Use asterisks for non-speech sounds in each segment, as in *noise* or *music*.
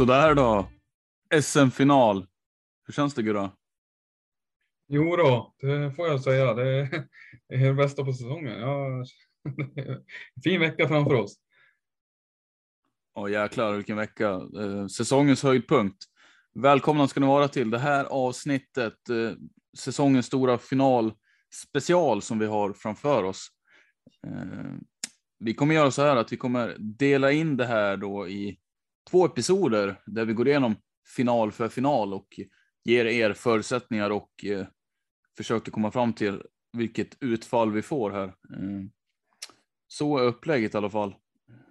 Sådär då. SM-final. Hur känns det Gurra? Jo då, det får jag säga. Det är det är det bästa på säsongen. Ja, fin vecka framför oss. Ja jäklar vilken vecka. Eh, säsongens höjdpunkt. Välkomna ska ni vara till det här avsnittet. Eh, säsongens stora final special som vi har framför oss. Eh, vi kommer göra så här att vi kommer dela in det här då i två episoder där vi går igenom final för final och ger er förutsättningar och eh, försöker komma fram till vilket utfall vi får här. Eh, så är upplägget i alla fall.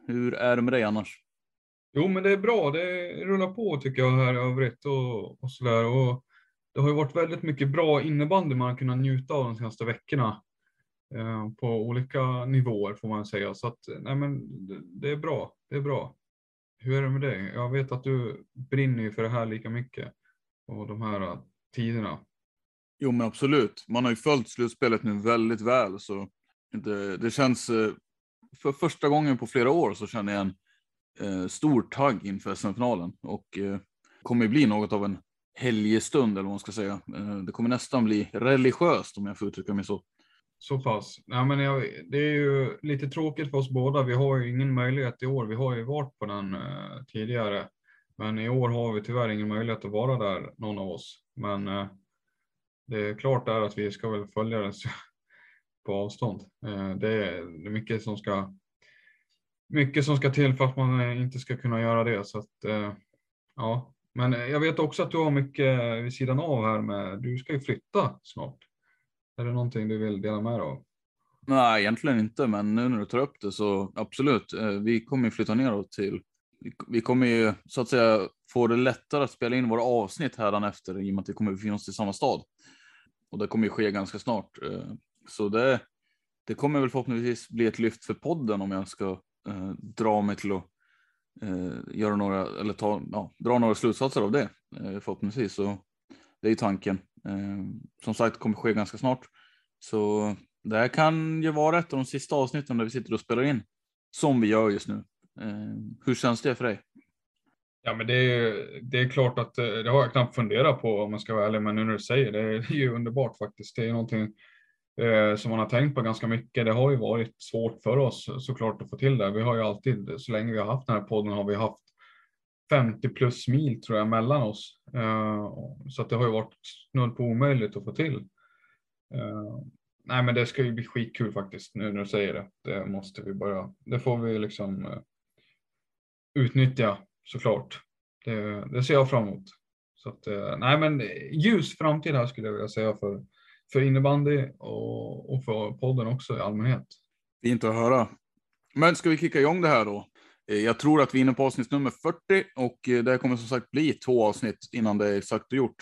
Hur är det med dig annars? Jo, men det är bra. Det rullar på tycker jag här i övrigt och, och sådär. Och det har ju varit väldigt mycket bra innebandy man har kunnat njuta av de senaste veckorna. Eh, på olika nivåer får man säga. Så att, nej men det, det är bra. Det är bra. Hur är det med dig? Jag vet att du brinner ju för det här lika mycket. Och de här äh, tiderna. Jo, men absolut. Man har ju följt slutspelet nu väldigt väl, så det, det känns äh, för första gången på flera år så känner jag en eh, stor tagg inför SM-finalen och eh, kommer ju bli något av en helgestund eller vad man ska säga. Eh, det kommer nästan bli religiöst om jag får uttrycka mig så. Så pass. Ja, men jag, det är ju lite tråkigt för oss båda. Vi har ju ingen möjlighet i år. Vi har ju varit på den eh, tidigare. Men i år har vi tyvärr ingen möjlighet att vara där, någon av oss. Men eh, det är klart där att vi ska väl följa den *laughs* på avstånd. Eh, det, är, mycket som ska mycket som ska till för att man eh, inte ska kunna göra det. Så att, eh, ja. Men eh, jag vet också att du har mycket eh, vid sidan av här med, du ska ju flytta snart. Är det någonting du vill dela med dig av? Nej, egentligen inte, men nu när du tar upp det så absolut. Eh, vi kommer ju flytta neråt till. vi- kommer ju så att säga få det lättare att spela in våra avsnitt här efter i och med att vi kommer befinna oss i samma stad. Och det kommer ju ske ganska snart. Eh, så det, det kommer väl förhoppningsvis bli ett lyft för podden om jag ska eh, dra mig till att eh, göra några eller ta, ja, dra några slutsatser av det eh, förhoppningsvis. Så det är tanken. Eh, som sagt, det kommer ske ganska snart. Så det här kan ju vara ett av de sista avsnitten där vi sitter och spelar in. Som vi gör just nu. Eh, hur känns det för dig? Ja, men det är, det är klart att eh, det har jag knappt funderat på om man ska vara ärlig, men nu när du säger det, *laughs* det är ju underbart faktiskt. Det är någonting eh, som man har tänkt på ganska mycket. Det har ju varit svårt för oss såklart att få till det. Vi har ju alltid, så länge vi har haft den här podden, har vi haft 50 plus mil tror jag mellan oss. Eh, så att det har ju varit snudd på omöjligt att få till. Eh, nej, men det ska ju bli skitkul faktiskt nu när du säger det. Det måste vi börja. det får vi liksom eh, utnyttja såklart. Det, det ser jag fram emot. Så att, nej men ljus framtid här skulle jag vilja säga för, för innebandy och, och för podden också i allmänhet. Fint att höra. Men ska vi kicka igång det här då? Eh, jag tror att vi är inne på avsnitt nummer 40 och eh, det här kommer som sagt bli två avsnitt innan det är sagt och gjort.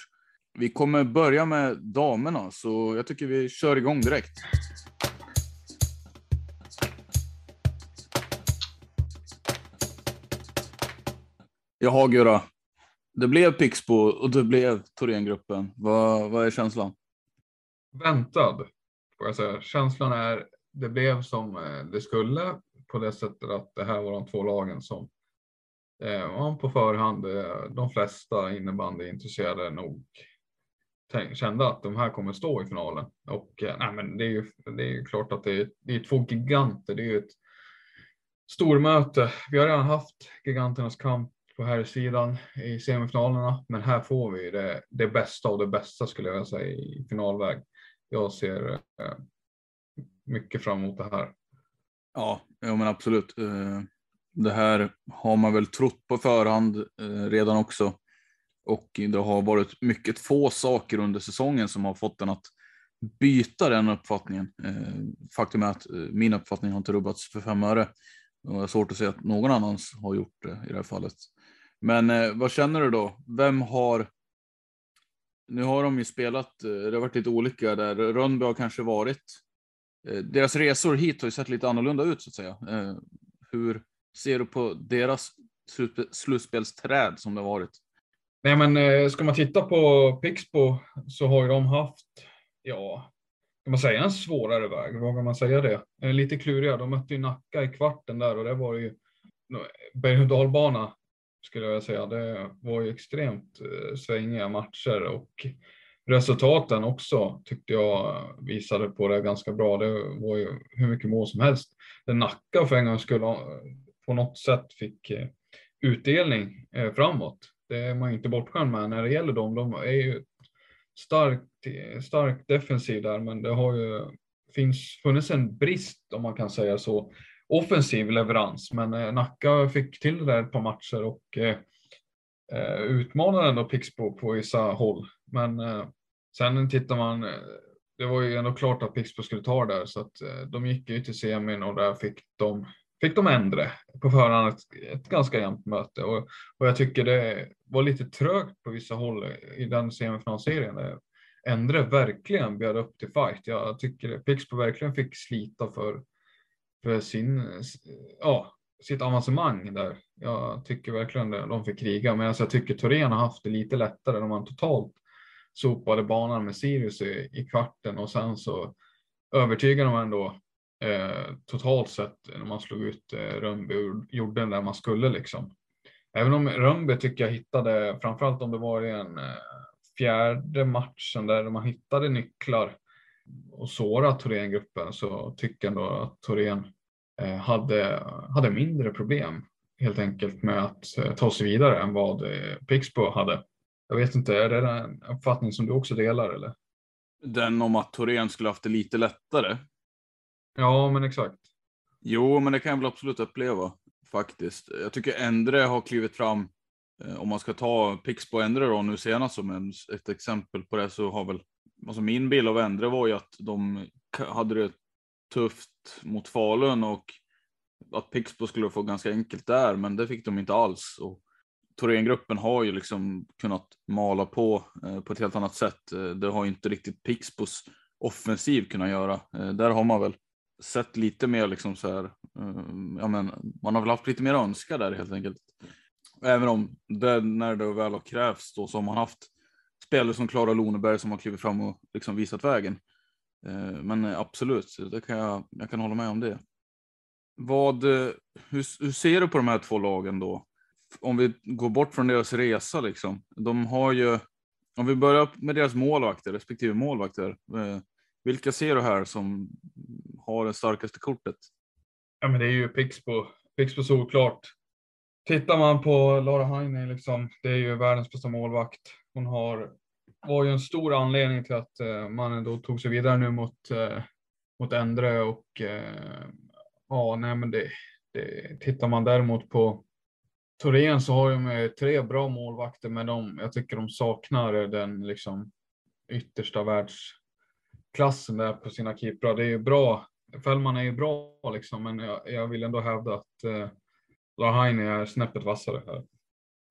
Vi kommer börja med damerna, så jag tycker vi kör igång direkt. Jaha Gurra, det blev Pixbo och det blev Thorengruppen. Vad, vad är känslan? Väntad, får jag säga. Känslan är, det blev som eh, det skulle på det sättet att det här var de två lagen som eh, man på förhand, eh, de flesta innebandyintresserade nog tänk, kände att de här kommer stå i finalen. Och eh, nej, men det är ju det är ju klart att det är, det är två giganter. Det är ju ett stormöte. Vi har redan haft giganternas kamp på här sidan i semifinalerna, men här får vi det, det bästa av det bästa skulle jag säga i finalväg. Jag ser eh, mycket fram emot det här. Ja, ja men absolut. Eh, det här har man väl trott på förhand eh, redan också. Och det har varit mycket få saker under säsongen som har fått den att byta den uppfattningen. Eh, faktum är att min uppfattning har inte rubbats för fem öre. Och jag har svårt att se att någon annans har gjort det i det här fallet. Men vad känner du då? Vem har... Nu har de ju spelat, det har varit lite olika där. Rönnby har kanske varit Eh, deras resor hit har ju sett lite annorlunda ut så att säga. Eh, hur ser du på deras slutspelsträd som det har varit? Nej, men eh, ska man titta på Pixbo så har ju de haft, ja, kan man säga en svårare väg? Vågar man säga det? Lite kluriga. De mötte ju Nacka i kvarten där och det var ju berg och dalbana skulle jag säga. Det var ju extremt svängiga matcher och resultaten också tyckte jag visade på det ganska bra. Det var ju hur mycket mål som helst. Det Nacka för en gång skulle på något sätt fick eh, utdelning eh, framåt. Det är man ju inte bortskämd med när det gäller dem. De är ju starkt, starkt defensiv där, men det har ju finns funnits en brist om man kan säga så. Offensiv leverans, men eh, Nacka fick till det där ett par matcher och eh, utmanade ändå Pixbo på vissa håll. Men eh, sen tittar man, eh, det var ju ändå klart att Pixbo skulle ta det där så att eh, de gick ju till semin och där fick de fick de ändra på förhand ett, ett ganska jämnt möte och, och jag tycker det var lite trögt på vissa håll i den semifinalserien. Endre verkligen bjöd upp till fight. Jag tycker Pixbo verkligen fick slita för, för sin, ja, sitt avancemang där. Jag tycker verkligen det, de fick kriga, men alltså jag tycker Torén har haft det lite lättare när man totalt sopade banan med Sirius i, i kvarten och sen så övertygade man ändå eh, totalt sett när man slog ut eh, Rönnby och gjorde den där man skulle liksom. Även om Rönnby tycker jag hittade, framförallt om det var i en eh, fjärde matchen där man hittade nycklar och såra Thorengruppen så tycker jag ändå att Thorén eh, hade, hade mindre problem helt enkelt med att eh, ta sig vidare än vad eh, Pixbo hade. Jag vet inte, är det en uppfattning som du också delar eller? Den om att Torén skulle haft det lite lättare. Ja, men exakt. Jo, men det kan jag väl absolut uppleva faktiskt. Jag tycker Endre har klivit fram. eh, Om man ska ta Pixbo Endre då nu senast som ett exempel på det så har väl alltså min bild av Endre var ju att de hade det tufft mot Falun och att Pixbo skulle få ganska enkelt där, men det fick de inte alls. Och Thorengruppen har ju liksom kunnat mala på eh, på ett helt annat sätt. Eh, det har ju inte riktigt Pixbos offensiv kunnat göra. Eh, där har man väl sett lite mer liksom så här. Ehm, ja, men man har väl haft lite mer önska där helt enkelt. Även om det, när det väl har krävts då så har man haft spelare som Klara Loneberg som har klivit fram och liksom visat vägen. Eh, men absolut, det kan jag, jag kan hålla med om det. Vad, eh, hur, hur ser du på de här två lagen då? Om vi går bort från deras resa liksom. De har ju, om vi börjar med deras målvakter, respektive målvakter. eh, Vilka ser du här som har det starkaste kortet? Ja, men det är ju Pixbo. Pixbo solklart. Tittar man på Lara Heine, liksom, det är ju världens bästa målvakt. Hon har, var ju en stor anledning till att eh, man ändå tog sig vidare nu mot, eh, mot Endre och eh, ja, nej men det, det, tittar man däremot på Torén så har de tre bra målvakter, men de, jag tycker de saknar den liksom yttersta världsklassen där på sina keeprar. Det är ju bra. Fällman är ju bra liksom, men jag, jag vill ändå hävda att eh, Lahaini är snäppet vassare här.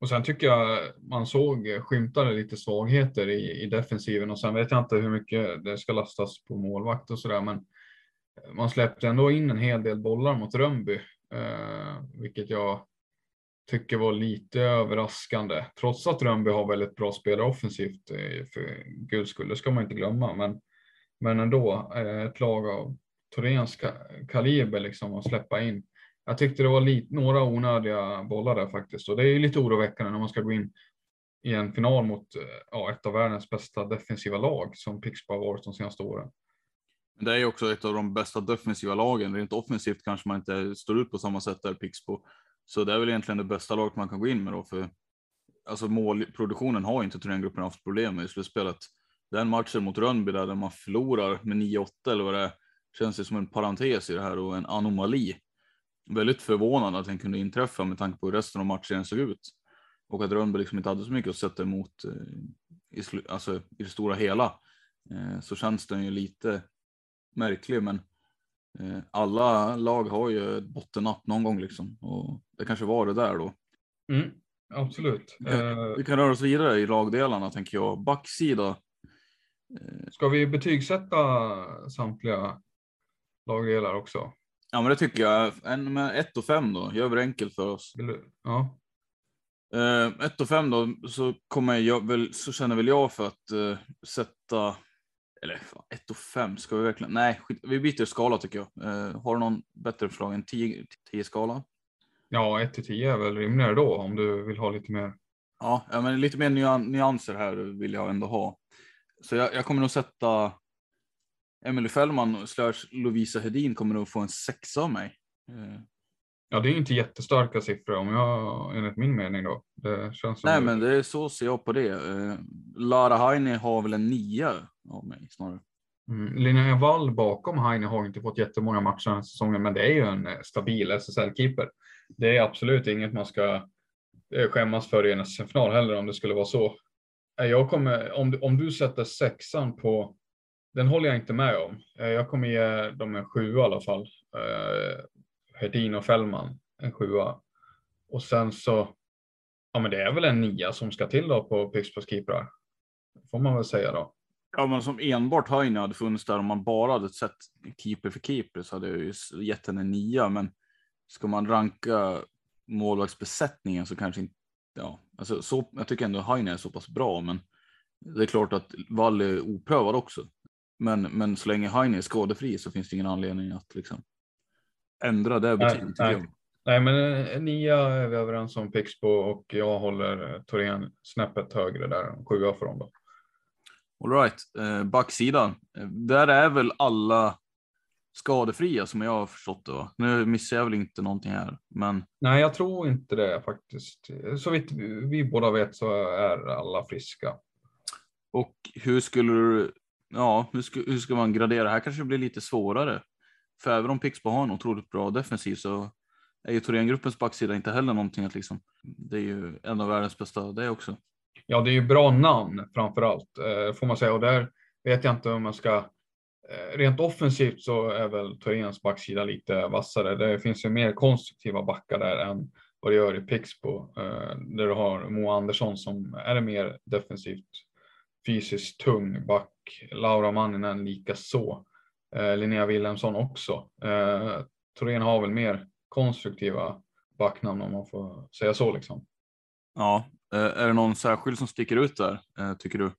Och sen tycker jag man såg skymtade lite svagheter i, i defensiven och sen vet jag inte hur mycket det ska lastas på målvakt och sådär, men man släppte ändå in en hel del bollar mot Rönnby, eh, vilket jag tycker var lite överraskande. Trots att Rönnby har väldigt bra spelare offensivt, eh, för guds skull, det ska man inte glömma. Men, men ändå, eh, ett lag av Thoréns kaliber liksom att släppa in. Jag tyckte det var lite, några onödiga bollar där faktiskt och det är lite oroväckande när man ska gå in i en final mot eh, ja, ett av världens bästa defensiva lag som Pixbo har varit de senaste åren. Det är ju också ett av de bästa defensiva lagen. Rent offensivt kanske man inte står ut på samma sätt där Pixbo. Så det är väl egentligen det bästa laget man kan gå in med då för alltså målproduktionen har inte Thorengruppen haft problem med i slutspelet. Den matchen mot Rönnby där man förlorar med 9-8 eller vad det är, känns det som en parentes i det här och en anomali. Väldigt förvånande att den kunde inträffa med tanke på hur resten av matchen såg ut. Och att Rönnby liksom inte hade så mycket att sätta emot eh, i, alltså, i det stora hela. Eh, så känns den ju lite märklig men alla lag har ju ett bottennapp någon gång liksom och det kanske var det där då. Mm, absolut. Vi kan röra oss vidare i lagdelarna tänker jag. Backsida. Eh, Ska vi betygsätta samtliga lagdelar också? Ja, men det tycker jag. En med 1 och 5 då, gör vi det enkelt för oss. Ja. 1 och 5 då, så kommer jag väl, så känner väl jag för att uh, sätta eller 1 och 5 ska vi verkligen? Nej, skit, vi byter skala tycker jag. Uh, har du någon bättre förslag än 10, 10 skala? Ja, 1 till 10 är väl rimligare då om du vill ha lite mer. Ja, men lite mer nyanser här vill jag ändå ha. Så jag, jag kommer nog sätta Emily Fällman slash Lovisa Hedin kommer nog få en sexa av mig. Uh, Ja, det är inte jättestarka siffror om jag, enligt min mening då. Det känns Nej, men det är så ser jag på det. Uh, Lara Heine har väl en nia av mig snarare. Mm. Linnea Wall bakom Heine har inte fått jättemånga matcher den här säsongen, men det är ju en eh, stabil SSL-keeper. Det är absolut inget man ska eh, skämmas för i en SSL-final heller om det skulle vara så. Jag kommer, om, du, om du sätter sexan på, den håller jag inte med om. Jag kommer ge dem en sju i alla fall. Hedin och Fällman en sjua. Och sen så, ja men det är väl en nia som ska till då på Pixbos keeprar. Får man väl säga då. Ja, men som enbart Heine hade funnits där om man bara hade sett keeper för keeper så hade jag ju gett henne en nia. Men ska man ranka målvaktsbesättningen så kanske inte, ja, alltså så, jag tycker ändå Heine är så pass bra, men det är klart att Wall är oprövad också. Men, men så länge Heine är skadefri så finns det ingen anledning att liksom ändra det betyget. Nej, nej. nej, men nia är vi överens om Pixbo och jag håller Torén snäppet högre där, sjua för dem då. All right, eh, backsidan. Där är väl alla skadefria som jag har förstått det. Va? Nu missar jag väl inte någonting här, men. Nej, jag tror inte det faktiskt. Så vitt vi båda vet så är alla friska. Och hur skulle du? Ja, hur ska, hur ska man gradera? Här kanske det blir lite svårare. För även om Pixbo har en otroligt bra defensiv så är ju Thorengruppens backsida inte heller någonting att liksom. Det är ju en av världens bästa det också. Ja, det är ju bra namn framför allt eh, får man säga och där vet jag inte om man ska. Eh, rent offensivt så är väl Thorens backsida lite vassare. Det finns ju mer konstruktiva backar där än vad det gör i Pixbo eh, där du har Moa Andersson som är mer defensivt fysiskt tung back. Laura Manninen lika så Eh, Linnea Wilhelmsson också. Eh, Torén har väl mer konstruktiva backnamn om man får säga så liksom. Ja, eh, är det någon särskild som sticker ut där eh, tycker du?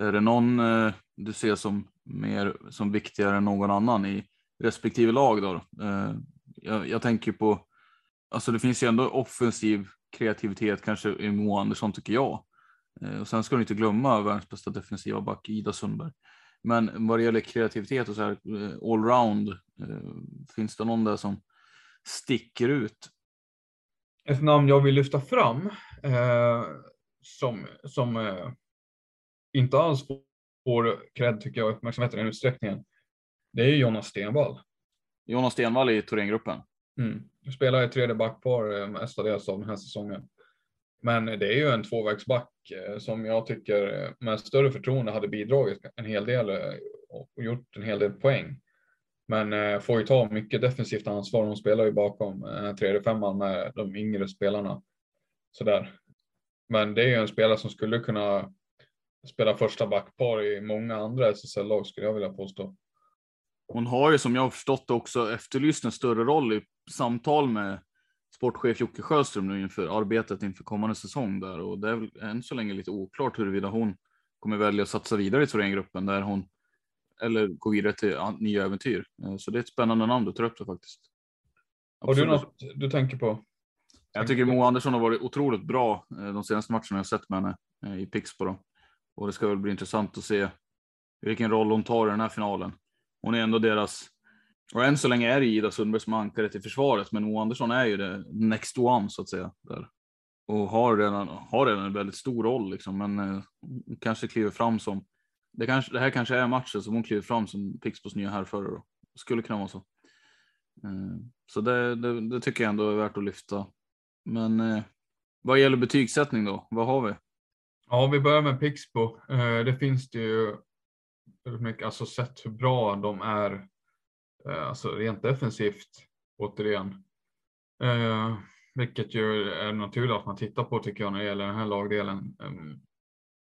Är det någon eh, du ser som mer som viktigare än någon annan i respektive lag då? Eh, jag, jag tänker på, alltså det finns ju ändå offensiv kreativitet kanske i Moa Andersson tycker jag. Eh, och sen ska du inte glömma världens bästa defensiva back Ida Sundberg. Men vad det gäller kreativitet och så här eh, allround, eh, finns det någon där som sticker ut? Ett namn jag vill lyfta fram eh, som, som eh, inte alls får cred tycker jag uppmärksamhet i den utsträckningen. Det är Jonas Stenvall. Jonas Stenvall i Thorengruppen. Mm. Spelar i tredje backpar mestadels av den här säsongen. Men det är ju en tvåvägsback eh, som jag tycker med större förtroende hade bidragit en hel del eh, och gjort en hel del poäng. Men eh, får ju ta mycket defensivt ansvar. Hon spelar ju bakom tredje femman med de yngre spelarna. Sådär. Men det är ju en spelare som skulle kunna spela första backpar i många andra SSL-lag skulle jag vilja påstå. Hon har ju som jag har förstått också efterlyst en större roll i samtal med sportchef Jocke Sjöström nu inför arbetet inför kommande säsong där och det är väl än så länge lite oklart huruvida hon kommer välja att satsa vidare i Thorengruppen där hon eller gå vidare till nya äventyr. Eh, så det är ett spännande namn du tar upp det faktiskt. Har du något du tänker på? Jag tycker Moa Andersson har varit otroligt bra eh, de senaste matcherna jag sett med henne eh, i Pixbo. Och det ska väl bli intressant att se vilken roll hon tar i den här finalen. Hon är ändå deras, och än så länge är det Ida Sundberg som ankaret i försvaret, men Moa Andersson är ju det next one så att säga. Där. Och har redan, har redan en väldigt stor roll liksom, men eh, kanske kliver fram som, det, kanske, det här kanske är matchen som hon kliver fram som Pixbos nya härförare. Skulle kunna vara så. Eh, så det, det, det, tycker jag ändå är värt att lyfta. Men eh, vad gäller betygssättning då, vad har vi? Ja, vi börjar med Pixbo. Eh, det finns det ju alltså sett hur bra de är, alltså rent defensivt återigen. Eh, vilket ju är naturligt att man tittar på tycker jag när det gäller den här lagdelen.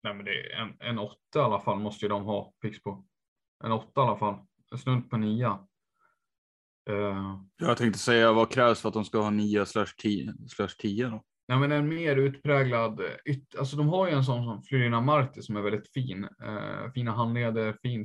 Nej, men det är en, en åtta i alla fall måste ju de ha, Pixbo. En åtta i alla fall, snudd på nia. Jag tänkte säga vad krävs för att de ska ha 9 slash 10 då? Nej, men en mer utpräglad, yt, alltså de har ju en sån som Florina Marti som är väldigt fin. Uh, fina handleder, fin.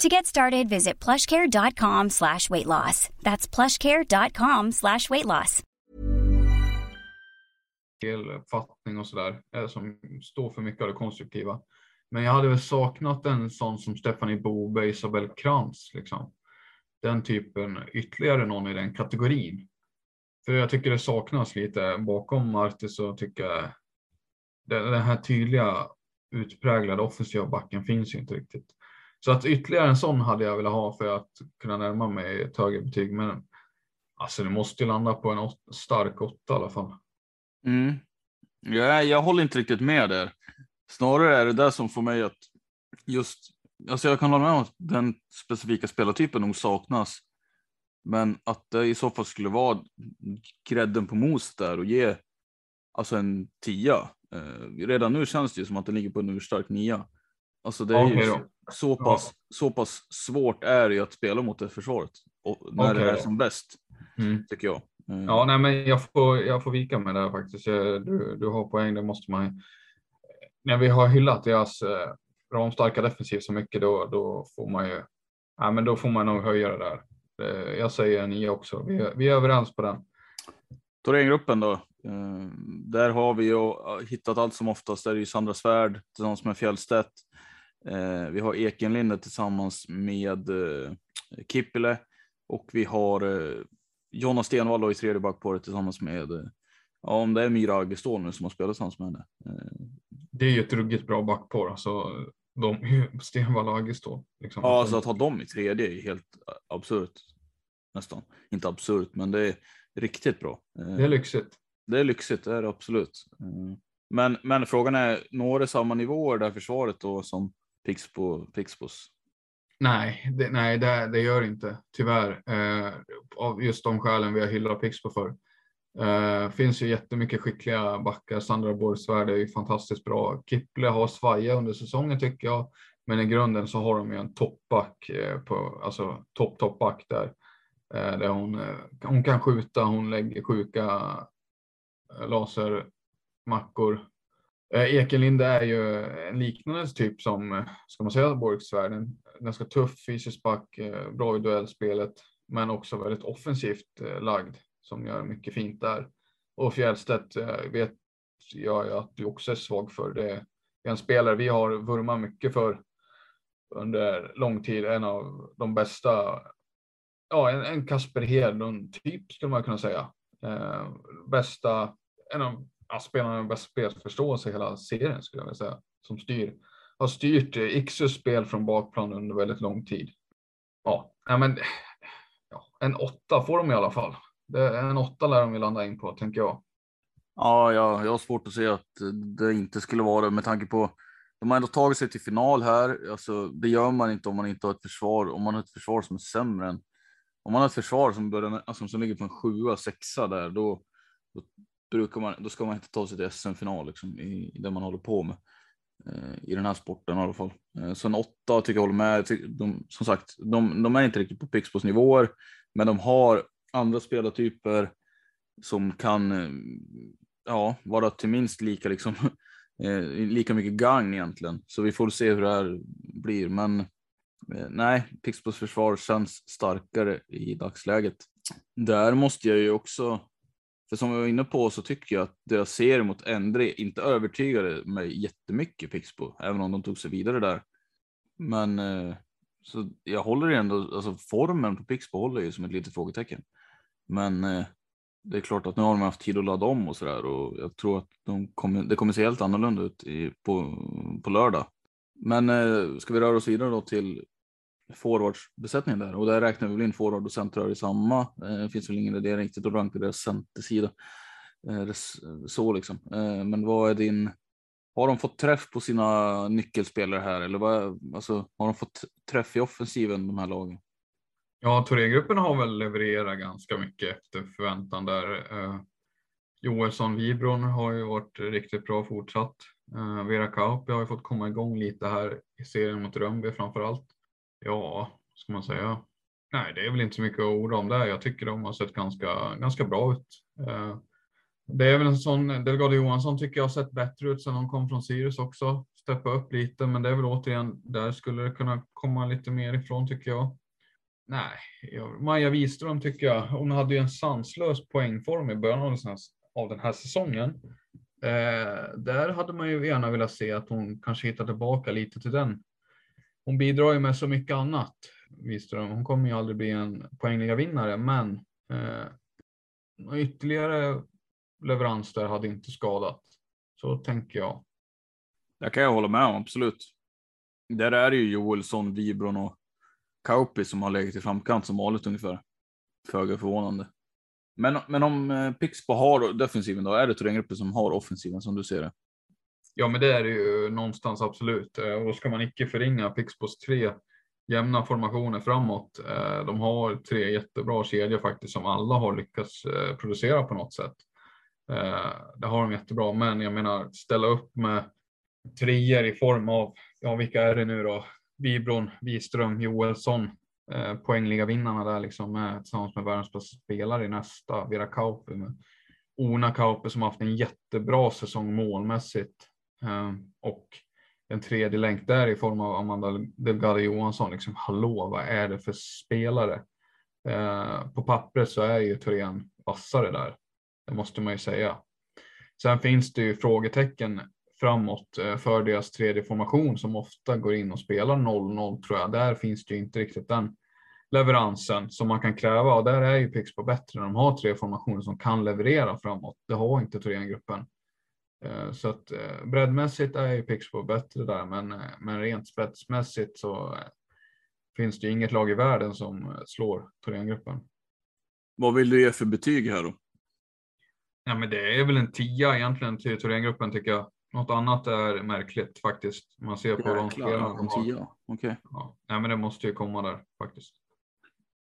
To get started, visit plushcare.com slash weight loss. That's plushcare.com slash weight loss. Uppfattning och sådär, eh, som står för mycket av det konstruktiva. Men jag hade väl saknat en sån som Stephanie Bobe, Isabel Krantz, liksom. Den typen, ytterligare någon i den kategorin. För jag tycker det saknas lite bakom Marti så tycker jag den här tydliga utpräglade offensiva backen finns ju inte riktigt. Så att ytterligare en sån hade jag velat ha för att kunna närma mig ett högre betyg. Men alltså det måste ju landa på en åt, stark åtta i alla fall. Mm. Ja, jag håller inte riktigt med där. Snarare är det där som får mig att just, alltså jag kan hålla med om att den specifika spelartypen nog saknas. Men att det i så fall skulle vara grädden på mos där och ge alltså en tia. Eh, redan nu känns det ju som att den ligger på en urstark nia. Alltså det är okay, ju så pass, ja. så pass svårt är det ju att spela mot det försvaret och när okay, det är som bäst, mm. tycker jag. Mm. Ja, nej, men jag får, jag får vika med det faktiskt. Du, du har poäng, det måste man När vi har hyllat deras eh, ramstarka defensiv så mycket, då, då får man ju, ja, men då får man nog höja det där. Jag säger en också. Vi, vi är överens på den. Thorengruppen då. Eh, där har vi ju hittat allt som oftast. Där är ju Sandra Svärd tillsammans med Fjällstedt. Eh, vi har Ekenlinde tillsammans med eh, Kippile och vi har eh, Jonna Stenvall i tredje backparet tillsammans med, ja om det är Myra Aggestål nu som har spelat tillsammans med henne. Det är ju ett ruggigt bra backpar, alltså de, *laughs* Stenvall och Aggestål. Liksom. Ja, alltså att ha dem i tredje är helt absurt. Nästan, inte absurt, men det är riktigt bra. Det är lyxigt. Det är lyxigt, det är det absolut. Men, men frågan är, når det samma nivåer där försvaret då som Pixbo, Pixbos? Nej, det, nej det, det gör inte tyvärr. Eh, av just de skälen vi har hyllat Pixbo för. Eh, finns ju jättemycket skickliga backar. Sandra Borgsvärd är ju fantastiskt bra. Kipple har svajat under säsongen tycker jag. Men i grunden så har de ju en toppback, eh, på, alltså topp toppback där. Eh, där hon, eh, hon kan skjuta, hon lägger sjuka eh, lasermackor. Eh, Ekelinde är ju en liknande typ som, eh, ska man säga, Borgsvärden. Ganska tuff fysisk back, eh, bra i duellspelet, men också väldigt offensivt eh, lagd som gör mycket fint där. Och Fjällstedt vet jag ju att du också är svag för. Det är en spelare vi har vurmat mycket för under lång tid. En av de bästa, ja en, en Kasper Hedlund typ skulle man kunna säga. Eh, bästa, en av ja, spelarna med bäst spelförståelse i hela serien skulle jag vilja säga. Som styr, har styrt eh, Iksus spel från bakplan under väldigt lång tid. Ja, men ja, en åtta får de i alla fall. Det, en åtta lär de ju landa in på, tänker jag. Ja, jag, jag har svårt att se att det inte skulle vara det med tanke på de har ändå tagit sig till final här. Alltså, det gör man inte om man inte har ett försvar, om man har ett försvar som är sämre än om man har ett försvar som, börjar, alltså, som ligger på en sjua, sexa där, då, då, brukar man, då ska man inte ta sig till SM-final liksom, i, i det man håller på med. Eh, I den här sporten i alla fall. Eh, så en åtta tycker jag håller med. De, som sagt, de, de är inte riktigt på Pixbos nivåer, men de har andra spelartyper som kan eh, ja, vara till minst lika, liksom, *laughs* eh, lika mycket gagn egentligen. Så vi får se hur det här blir. Men eh, nej, Pixbos försvar känns starkare i dagsläget. Där måste jag ju också, för som vi var inne på så tycker jag att deras serie mot Endre inte övertygade mig jättemycket Pixbo, även om de tog sig vidare där. Men eh, så jag håller ändå, alltså formen på Pixbo håller ju som ett litet frågetecken. Men eh, det är klart att nu har de haft tid att ladda om och så där och jag tror att de kommer, det kommer se helt annorlunda ut i, på, på lördag. Men eh, ska vi röra oss vidare då till forwardsbesättningen där och där räknar vi väl in forward och centrar i samma. Det finns väl ingen idé riktigt att ranka deras centersida. Eh, så liksom. Eh, men vad är din? Har de fått träff på sina nyckelspelare här eller vad? Alltså har de fått träff i offensiven de här lagen? Ja, Thorengruppen har väl levererat ganska mycket efter förväntan där. Joelsson Vibron har ju varit riktigt bra fortsatt. Vera Kauppi har ju fått komma igång lite här i serien mot Rönnby framför allt. Ja, ska man säga. Nej, det är väl inte så mycket att orda om där. Jag tycker de har sett ganska, ganska bra ut. Eh, det är väl en sån, Delgado Johansson tycker jag har sett bättre ut sedan de kom från Sirius också. Steppa upp lite, men det är väl återigen, där skulle det kunna komma lite mer ifrån tycker jag. Nej, Maja Wiström tycker jag, hon hade ju en sanslös poängform i början av den här säsongen. Eh, där hade man ju gärna velat se att hon kanske hittar tillbaka lite till den. Hon bidrar ju med så mycket annat, Wiström. Hon kommer ju aldrig bli en poängliga vinnare, men eh, ytterligare leverans där hade inte skadat. Så tänker jag. Det kan jag hålla med om, absolut. Där är det ju Joelsson, Vibron och Kauppi som har legat i framkant som vanligt ungefär. Föga förvånande. Men, men om eh, Pixbo har defensiven då, är det Thorengruppen som har offensiven som du ser det? Ja, men det är det ju någonstans absolut. Eh, och då ska man icke förringa Pixbos tre jämna formationer framåt. Eh, de har tre jättebra kedjor faktiskt som alla har lyckats eh, producera på något sätt. Det har de jättebra, men jag menar ställa upp med treor i form av, ja vilka är det nu då? Vibron, Wiström, Joelsson, poängliga vinnarna där liksom med, tillsammans med världens bästa spelare i nästa. Vera Kauppi Ona Kauppi som haft en jättebra säsong målmässigt Ehm, och en tredje länk där i form av Amanda Delgado Johansson. Liksom, hallå, vad är det för spelare? Ehm, på pappret så är ju Thorén vassare där. Det måste man ju säga. Sen finns det ju frågetecken framåt eh, för deras tredje formation som ofta går in och spelar 0-0 tror jag. Där finns det ju inte riktigt den leveransen som man kan kräva och där är ju Pixbo bättre de har tre formationer som kan leverera framåt. Det har inte Thorengruppen. gruppen så att eh, breddmässigt är ju Pixbo bättre där, men, men rent spetsmässigt så finns det inget lag i världen som slår Thorengruppen. Vad vill du ge för betyg här då? Ja, men det är väl en tia egentligen till Thorengruppen tycker jag. Något annat är märkligt faktiskt. Man ser på de spelarna de har. Okay. Ja. Nej, men det måste ju komma där faktiskt.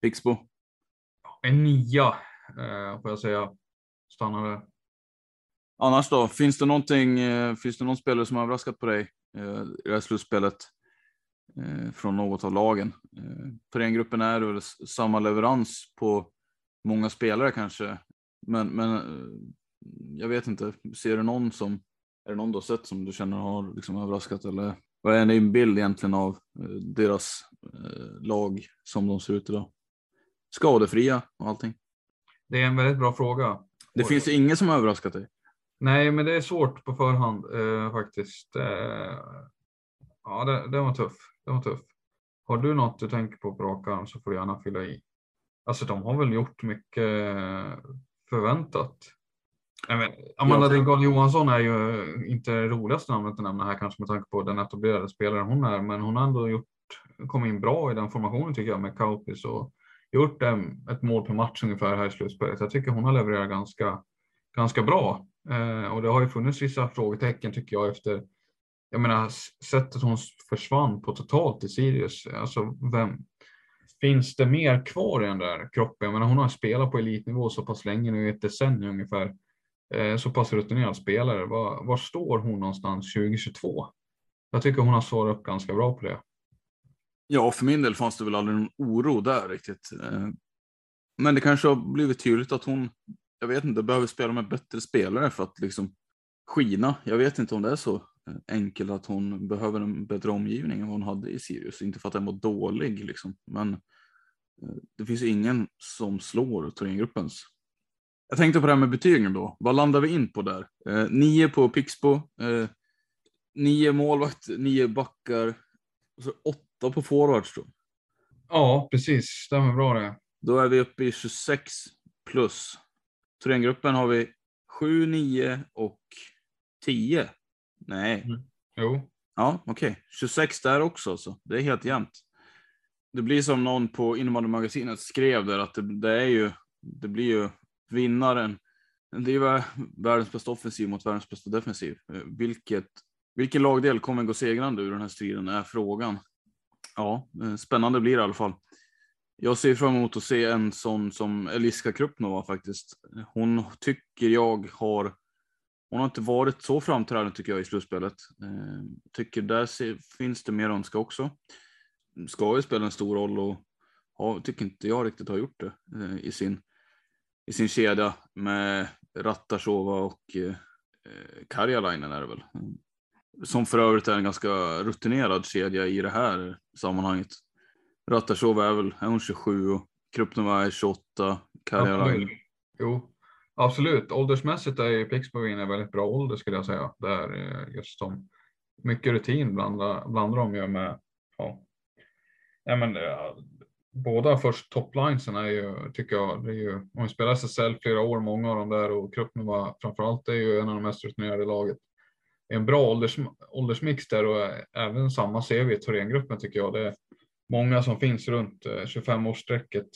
Pixbo? En nia eh, får jag säga. Stannar där. Annars då? Finns det någonting? Eh, finns det någon spelare som har överraskat på dig eh, i det här slutspelet? eh, från något av lagen. Thorengruppen är väl samma leverans på många spelare kanske, men, men jag vet inte. Ser du någon som, är det någon du har sett som du känner har liksom överraskat eller vad är din bild egentligen av deras lag som de ser ut idag? Skadefria och allting. Det är en väldigt bra fråga. Det finns ingen som har överraskat dig. Nej, men det är svårt på förhand eh, faktiskt. Eh, ja, det, det var tuff. Det var tuff. Har du något du tänker på på rak arm så får du gärna fylla i. Alltså, de har väl gjort mycket förväntat. Men, Amanda Ringholm Johansson är ju inte det roligaste namnet att nämna här kanske med tanke på den etablerade spelaren hon är, men hon har ändå gjort, kommit in bra i den formationen tycker jag med Kaupis och gjort ett mål per match ungefär här i slutspelet. Jag tycker hon har levererat ganska, ganska bra Eh, och det har ju funnits vissa frågetecken tycker jag efter jag menar sättet hon försvann på totalt i Sirius. Alltså vem finns det mer kvar i den där kroppen? Jag menar hon har spelat på elitnivå så pass länge nu i ett decennium ungefär. Eh, så pass rutinerad spelare. Var, var står hon någonstans 2022? Jag tycker hon har svarat upp ganska bra på det. Ja, för min del fanns det väl aldrig någon oro där riktigt. Eh. Men det kanske har blivit tydligt att hon, jag vet inte, behöver spela med bättre spelare för att liksom skina. Jag vet inte om det är så enkelt att hon behöver en bättre omgivning än vad hon hade i Sirius. Inte för att den var dålig liksom, men eh, det finns ingen som slår Thorengruppens. Jag tänkte på det här med betygen då. Vad landar vi in på där? Eh, nio på Pixbo, eh, nio målvakt, nio backar, och så åtta på forwards då. Ja, precis. Stämmer bra det. Då är vi uppe i 26 plus. Thorengruppen har vi 7, 9 och 10. Nej. Jo. Ja, okej. 26 där också, så det är helt jämnt. Det blir som någon på innebandymagasinet skrev där att det, det är ju, det blir ju vinnaren. Det är ju vär- världens bästa offensiv mot världens bästa defensiv. Eh, Vilket, vilken lagdel kommer gå segrande ur den här striden är frågan. Ja, eh, spännande blir det i alla fall. Jag ser fram emot att se en sån som Eliska Krupnova faktiskt. Hon tycker jag har, hon har inte varit så framträdande tycker jag i slutspelet. Eh, tycker där ser, finns det mer önska också. Ska ju spela en stor roll och ja, tycker inte jag riktigt har gjort det eh, i, sin, i sin kedja med Rattasova och eh, eh, Karjalainen är det väl. Som för övrigt är en ganska rutinerad kedja i det här sammanhanget. Rattasova är väl, är hon 27 och Krupnova är 28. Karjalainen. Absolut. Jo, absolut. Åldersmässigt är ju Pixbo inne i väldigt bra ålder skulle jag säga. Där eh, just som mycket rutin blandar, blandar de ju med. Ja. Ja, men, eh, båda först toplinesen är ju, tycker jag, det är ju, om vi spelar SSL flera år, många av dem där och Krupnova framförallt är ju en av de mest rutinerade i laget. Det är en bra ålders, åldersmix där och eh, även samma ser vi i Thorengruppen tycker jag. Det är många som finns runt 25-årsstrecket.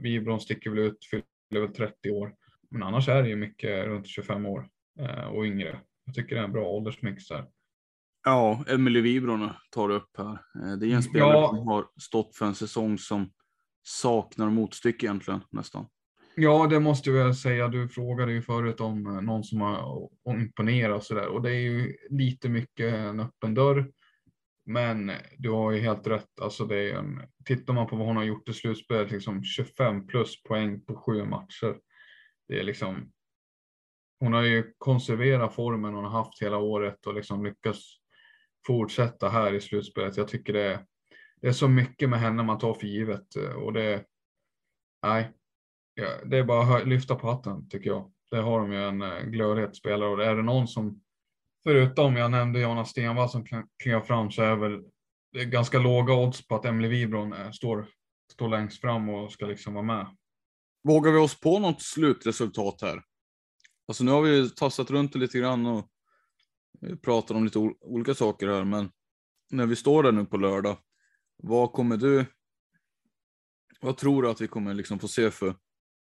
Vibron sticker väl ut, fyller väl 30 år. Men annars är det ju mycket runt 25 år eh, och yngre. Jag tycker det är en bra åldersmix där. Ja, Emily Wibron tar du upp här. Eh, Det är en spelare Ja. som har stått för en säsong som saknar motstycke egentligen nästan. Ja, det måste jag säga. Du frågade ju förut om eh, någon som har imponerat och sådär. Och det är ju lite mycket en öppen dörr. Men du har ju helt rätt. Alltså det är en, tittar man på vad hon har gjort i slutspelet, liksom 25 plus poäng på sju matcher. Det är liksom. Hon har ju konserverat formen hon har haft hela året och liksom lyckats fortsätta här i slutspelet. Jag tycker det är, det är så mycket med henne man tar för givet eh, och det. Nej, det är bara att lyfta på hatten tycker jag. Det har de ju en eh, glödhet spelare och är det någon som förutom jag nämnde Jonas Stenvall som klev fram så är väl det är ganska låga odds på att Emily Wibron eh, står, står längst fram och ska liksom vara med. Vågar vi oss på något slutresultat här? Alltså nu har vi ju tassat runt det lite grann och eh, pratat om lite ol- olika saker här, men när vi står där nu på lördag, vad kommer du? Vad tror du att vi kommer liksom få se för,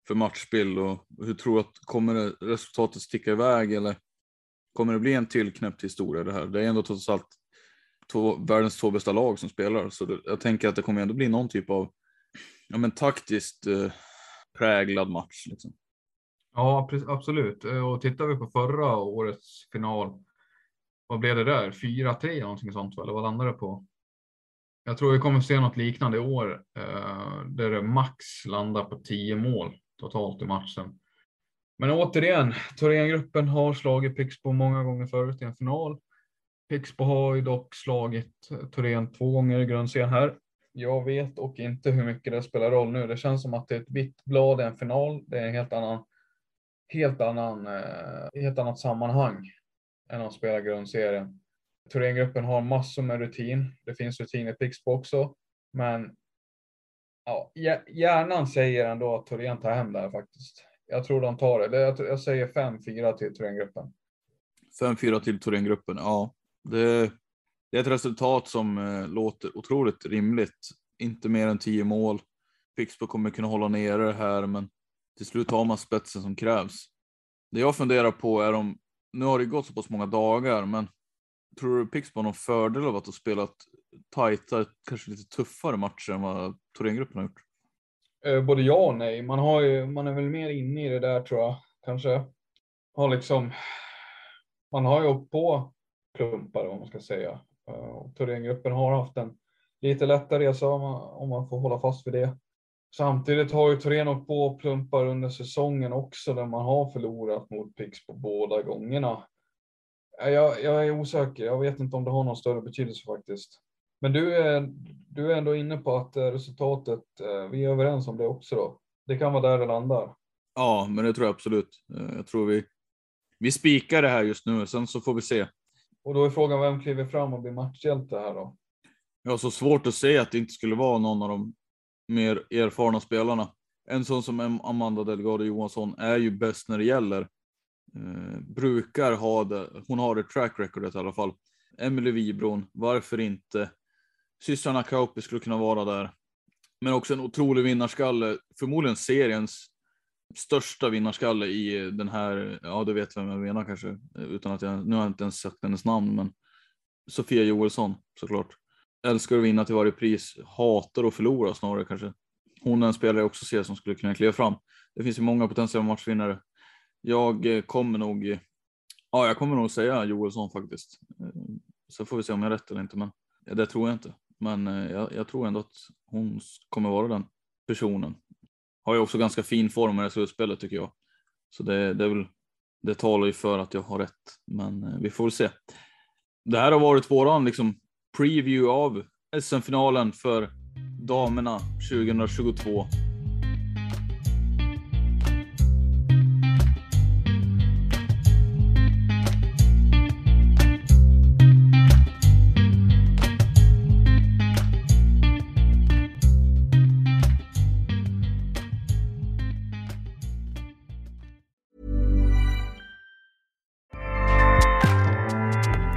för matchbild och hur tror du att kommer resultatet sticka iväg eller kommer det bli en tillknäppt historia det här? Det är ändå trots allt två, världens två bästa lag som spelar, så det, jag tänker att det kommer ändå bli någon typ av ja, men taktiskt eh, präglad match. Liksom. Ja, precis, absolut. Eh, och tittar vi på förra årets final. Vad blev det där? 4-3 någonting sånt, eller vad landade det på? Jag tror vi kommer se något liknande i år eh, där max landar på 10 mål totalt i matchen. Men återigen, Thorengruppen har slagit Pixbo många gånger förut i en final. Pixbo har ju dock slagit Thoren två gånger i grundserien här. Jag vet och inte hur mycket det spelar roll nu. Det känns som att det är ett vitt blad i en final. Det är en helt annan, helt annan, eh, helt annat sammanhang än att spela grundserien. Thorengruppen har massor med rutin. Det finns rutin i Pixbo också, men ja, hjärnan säger ändå att Thoren tar hem det här faktiskt. Jag tror de tar det. Jag, säger 5-4 till Thorengruppen. 5-4 till Thorengruppen, ja. Det, det, är ett resultat som eh, låter otroligt rimligt. Inte mer än 10 mål. Pixbo kommer kunna hålla nere det här, men till slut har man spetsen som krävs. Det jag funderar på är om, nu har det gått så pass många dagar, men tror du Pixbo har någon fördel av att ha spelat tajta, kanske lite tuffare matcher än vad Thorengruppen har gjort? Eh, både ja och nej. Man, har ju, man är väl mer inne i det där tror jag. Kanske har liksom. Man har ju åkt på klumpar om man ska säga. Eh, Thorengruppen har haft en lite lättare resa om man, om man får hålla fast vid det. Samtidigt har ju Thoren åkt på plumpar under säsongen också där man har förlorat mot Pixbo båda gångerna. Eh, jag, jag är osäker. Jag vet inte om det har någon större betydelse faktiskt. Men du är, du är ändå inne på att eh, resultatet, eh, vi är överens om det också då. Det kan vara där det landar. Ja, men det tror jag absolut. Eh, jag tror vi, vi spikar det här just nu, sen så får vi se. Och då är frågan, vem kliver fram och blir matchhjälte här då? Jag har så svårt att se att det inte skulle vara någon av de mer erfarna spelarna. En sån som Amanda Delgado Johansson är ju bäst när det gäller. Eh, brukar ha det, hon har det track recordet i alla fall. Emily Wibron, varför inte? Systrarna Kauppi skulle kunna vara där. Men också en otrolig vinnarskalle, förmodligen seriens största vinnarskalle i den här, ja du vet vem jag menar kanske, utan att jag, nu har jag inte ens sett hennes namn, men Sofia Joelsson såklart. Älskar att vinna till varje pris, hatar att förlora snarare kanske. Hon är en spelare jag också ser som skulle kunna kliva fram. Det finns ju många potentiella matchvinnare. Jag eh, kommer nog, ja jag kommer nog säga Joelsson faktiskt. Sen så får vi se om jag har rätt eller inte, men det tror jag inte. Men eh, jag, jag, tror ändå att hon kommer vara den personen. Har ju också ganska fin form i det slutspelet tycker jag. Så det, det, är väl, det talar ju för att jag har rätt, men eh, vi får väl se. Det här har varit våran liksom preview av SM-finalen för damerna 2022.